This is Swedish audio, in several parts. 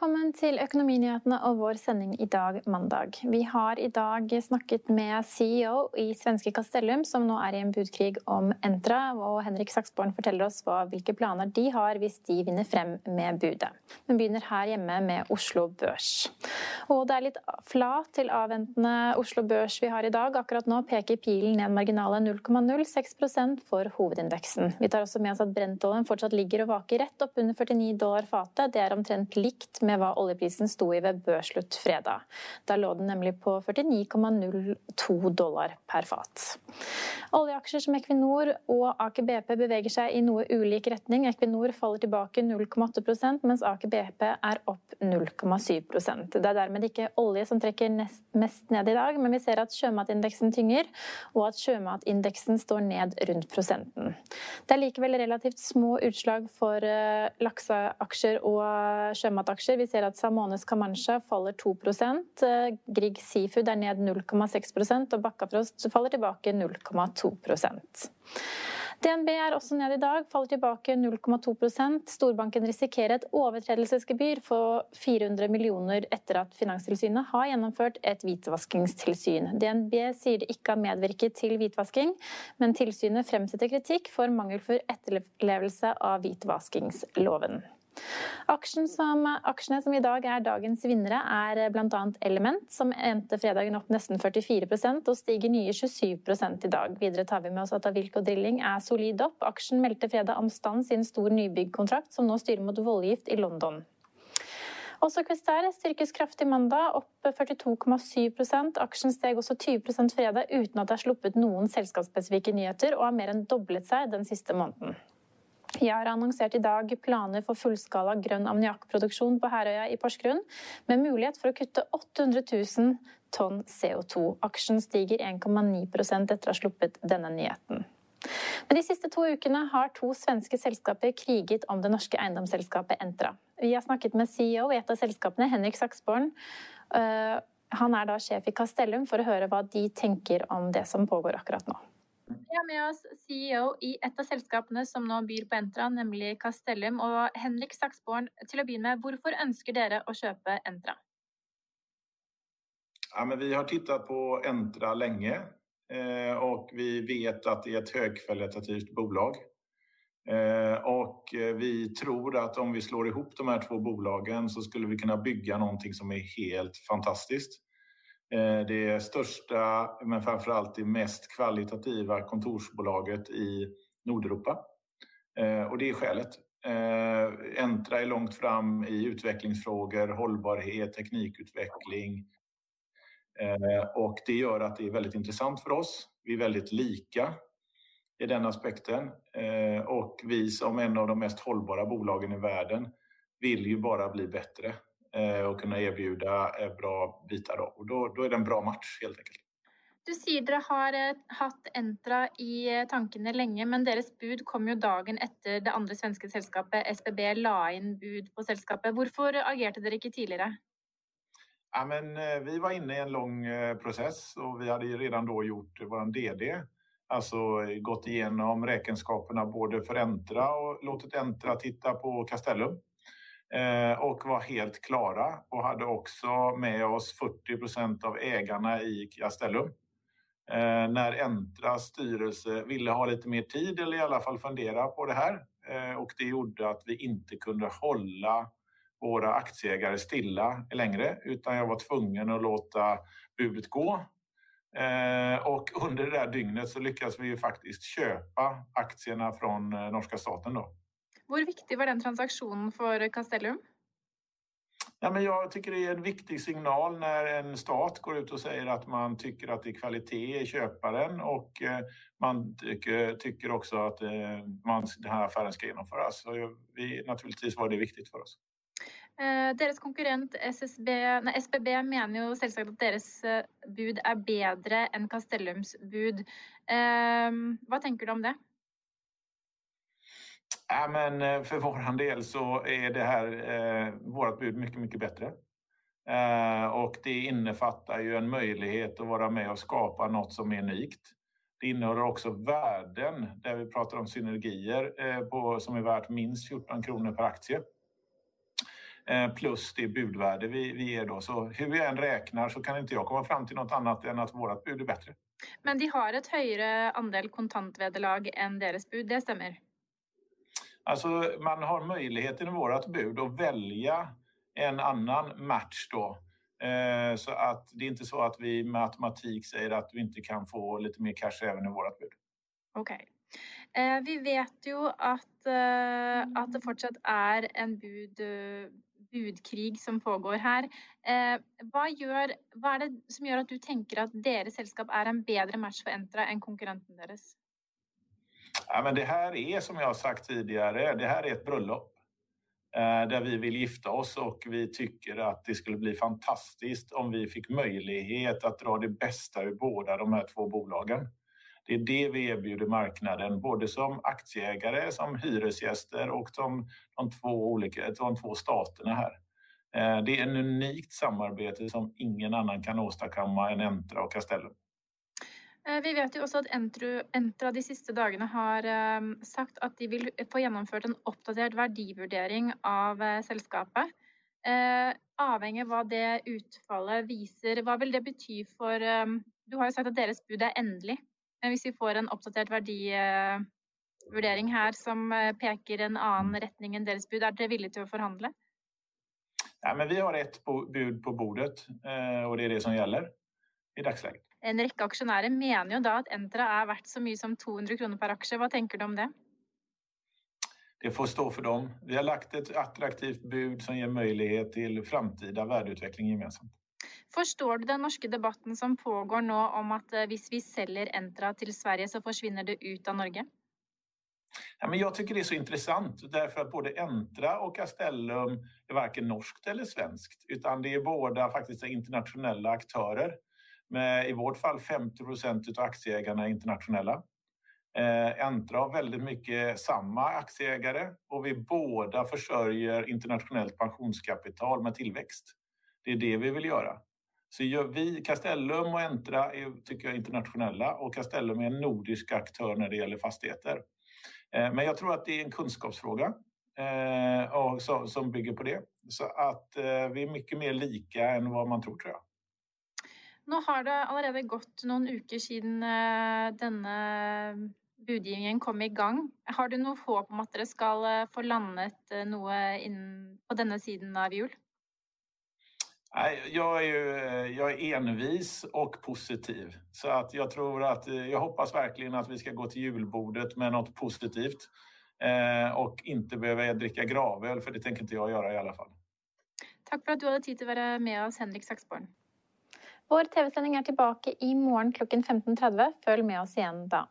Välkommen till Økonominyhetene och vår sändning i dag. Vi har i dag med CEO i Svenska Castellum, som nu är i en budkrig om Entra. och Henrik Saxborn berättar oss vad, vilka planer de har om de vinner fram med budet. Men börjar här hemma med Oslo Börs. Och det är lite flat till avväntande Oslo Börs vi har i dag. Akkurat nu pekar pilen ned marginalen 0,06% för huvudindexen. Vi tar också med oss att Brentoljan fortsatt ligger och vakar rätt upp under 49 dollar fatet. Det är omtrent likt med med hva oljeprisen sto i ved børsslutt fredag. Da lå den nemlig på 49,02 dollar per fat. Oljeaksjer som Equinor og Aker BP beveger seg i noe ulik retning. Equinor faller tilbake 0,8 mens Aker BP er opp 0,7 Det er dermed ikke olje som trekker mest ned i dag, men vi ser at sjømatindeksen tynger, og at sjømatindeksen står ned rundt prosenten. Det er likevel relativt små utslag for eh, lakseaksjer og sjømataksjer. Vi ser at Salmones Camancha faller 2% eh, Grieg Seafood er ned 0,6% og Bakkafrost faller tilbake 0,2 DNB er også ned i dag, faller tilbake 0,2% Storbanken risikerer et overtredelsesgebyr på 400 millioner etter at Finanstilsynet har gjennomført et hvitvaskingstilsyn. DNB sier det ikke har medvirket til hvitvasking, men tilsynet fremsetter kritikk for mangelfull etterlevelse av hvitvaskingsloven. Aksjen som, aksjene som i dag er dagens vinnere er eh, bl.a. Element, som endte fredagen opp nesten 44% og stiger nye 27 i dag. Videre tar vi med oss at Avilco Drilling er solid opp. Aksjen meldte fredag om stans i en stor nybyggkontrakt som nå styrer mot voldgift i London. Også Questair styrkes kraftig mandag, opp 42,7% Aksjen steg også 20% fredag uten at det er sluppet noen selskapsspesifikke nyheter, og har mer enn doblet seg den siste måneden. Jeg har annonsert i dag planer for fullskala grønn ammoniakkproduksjon på Herøya i Porsgrunn, med mulighet for å kutte 800 000 tonn CO2. Aksjen stiger 1,9 etter å ha sluppet denne nyheten. Men de siste to ukene har to svenske selskaper kriget om det norske eiendomsselskapet Entra. Vi har snakket med CEO i et av selskapene, Henrik Saksborn. Eh, han er da sjef i Castellum for å høre hva de tenker om det som pågår akkurat nå. Vi har med oss CEO i ett av selskapene som nå byr på Entra, nemlig Castellum. Og Henrik Saksborn, til å begynne med, hvorfor ønsker dere å kjøpe Entra? Ja, men vi har tittat på Entra länge eh, och vi vet att det är ett högkvalitativt bolag. Eh, vi tror att om vi slår ihop de här två bolagen så skulle vi kunna bygga någonting som är helt fantastiskt. Eh, det största, men framför allt det mest kvalitativa kontorsbolaget i Nordeuropa. Eh, och Det är skälet. Eh, Entra är långt fram i utvecklingsfrågor, hållbarhet, teknikutveckling. Det gör att det är väldigt intressant för oss. Vi är väldigt lika i den aspekten. Och Vi som en av de mest hållbara bolagen i världen vill ju bara bli bättre och kunna erbjuda bra bitar då. Då är det en bra match helt enkelt. Du sier dere har hatt Entra i tankene lenge, men deres bud kom jo dagen etter det andre svenske selskapet SBB la inn bud på selskapet. Hvorfor agerte dere ikke tidligere? Ja, men vi var inne i en lång process och vi hade redan då gjort vår DD. Alltså gått igenom räkenskaperna både för Entra och låtit Entra titta på Castellum. Eh, och var helt klara och hade också med oss 40% av ägarna i Castellum. Eh, när Entras styrelse ville ha lite mer tid eller i alla fall fundera på det här eh, och det gjorde att vi inte kunde hålla våra aktieägare stilla längre utan jag var tvungen att låta budet gå. Och under det där dygnet så lyckades vi ju faktiskt köpa aktierna från norska staten då. Hur viktig var den transaktionen för Castellum? Ja, men jag tycker det är en viktig signal när en stat går ut och säger att man tycker att det är kvalitet i köparen och man tycker, också att man, den här affären ska genomföras. Så vi, naturligtvis var det viktigt för oss. Eh, deres konkurrent SSB, nei, SBB mener jo selvsagt at deres eh, bud er bedre enn Castellums bud. Eh, hva tenker du om det? Ja, men eh, för vår del så är det här eh, vårt bud mycket, mycket bättre. Eh, och det innefattar ju en möjlighet att vara med och skapa något som är unikt. Det innehåller också värden där vi pratar om synergier eh, på, som är värt minst 14 kronor per aktie. Eh, plus det budvärde vi, vi ger då. Så hur vi än räknar så kan inte jag komma fram till något annat än att vårt bud är bättre. Men de har ett högre andel kontantvederlag än deras bud, det stämmer? Alltså man har möjligheten i vårt bud att välja en annan match då. Eh, så att det är inte så att vi med automatik säger att vi inte kan få lite mer cash även i vårt bud. Okej. Okay. Vi vet ju att, eh, att det fortsatt är en bud budkrig som pågår här. Vad, gör, vad är det som gör att du tänker att deras sällskap är en bättre match för Entra än konkurrenten deras? Ja, men det här är som jag har sagt tidigare, det här är ett bröllop eh, där vi vill gifta oss och vi tycker att det skulle bli fantastiskt om vi fick möjlighet att dra det bästa ur båda de här två bolagen. Det är det vi erbjuder marknaden, både som aktieägare, som hyresgäster och som de två, olika, de två staterna här. Eh, det är ett unikt samarbete som ingen annan kan åstadkomma än Entra och Castellum. Eh, vi vet ju också att Entra de siste dagarna har ehm, sagt att de vill få genomfört en uppdaterad verdivurdering av eh, selskapet. Eh, Avhengig av vad det utfallet visar, vad vil det bety for ehm, du har jo sagt att deras bud är ändligt. Men hvis vi får en oppdatert verdivurdering her som peker en annen retning enn deres bud, er dere villige til å forhandle? Ja, men vi har ett bud på bordet och det är det som gäller i dagsläget. En rekke aksjonærer mener jo da at Entra er verdt så mye som 200 kroner per aksje. Hva tenker du om det? Det får stå för dem. Vi har lagt ett attraktivt bud som ger möjlighet till framtida värdeutveckling gemensamt. Förstår du den norska debatten som pågår nu om att om eh, vi säljer Entra till Sverige så försvinner det ut av Norge? Ja, men jag tycker det är så intressant därför att både Entra och Castellum är varken norskt eller svenskt utan det är båda faktiskt internationella aktörer. Med i vårt fall 50 procent av aktieägarna är internationella. Eh, Entra har väldigt mycket samma aktieägare och vi båda försörjer internationellt pensionskapital med tillväxt. Det är det vi vill göra. Så gör vi, Castellum och Entra är, tycker jag, internationella och Castellum är en nordisk aktör när det gäller fastigheter. Eh, men jag tror att det är en kunskapsfråga eh, och som, som bygger på det. Så att eh, vi är mycket mer lika än vad man tror, tror jag. Nu har det allerede gått några veckor sedan denna budgivningen kom igång. Har du något hopp om att det ska få landet något på denna sidan av jul? Jag är, ju, jag är envis och positiv. Så att jag tror att, jag hoppas verkligen att vi ska gå till julbordet med något positivt. Eh, och inte behöva dricka gravöl, för det tänker inte jag göra i alla fall. Tack för att du hade tid att vara med oss, Henrik Saxborn. Vår tv-sändning är er tillbaka i morgon klockan 15.30. Följ med oss igen då.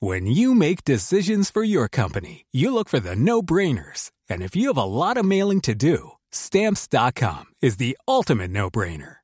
When you make decisions for your company, you look for the no-brainers. And if you have a lot of mailing to do, stamps.com is the ultimate no-brainer.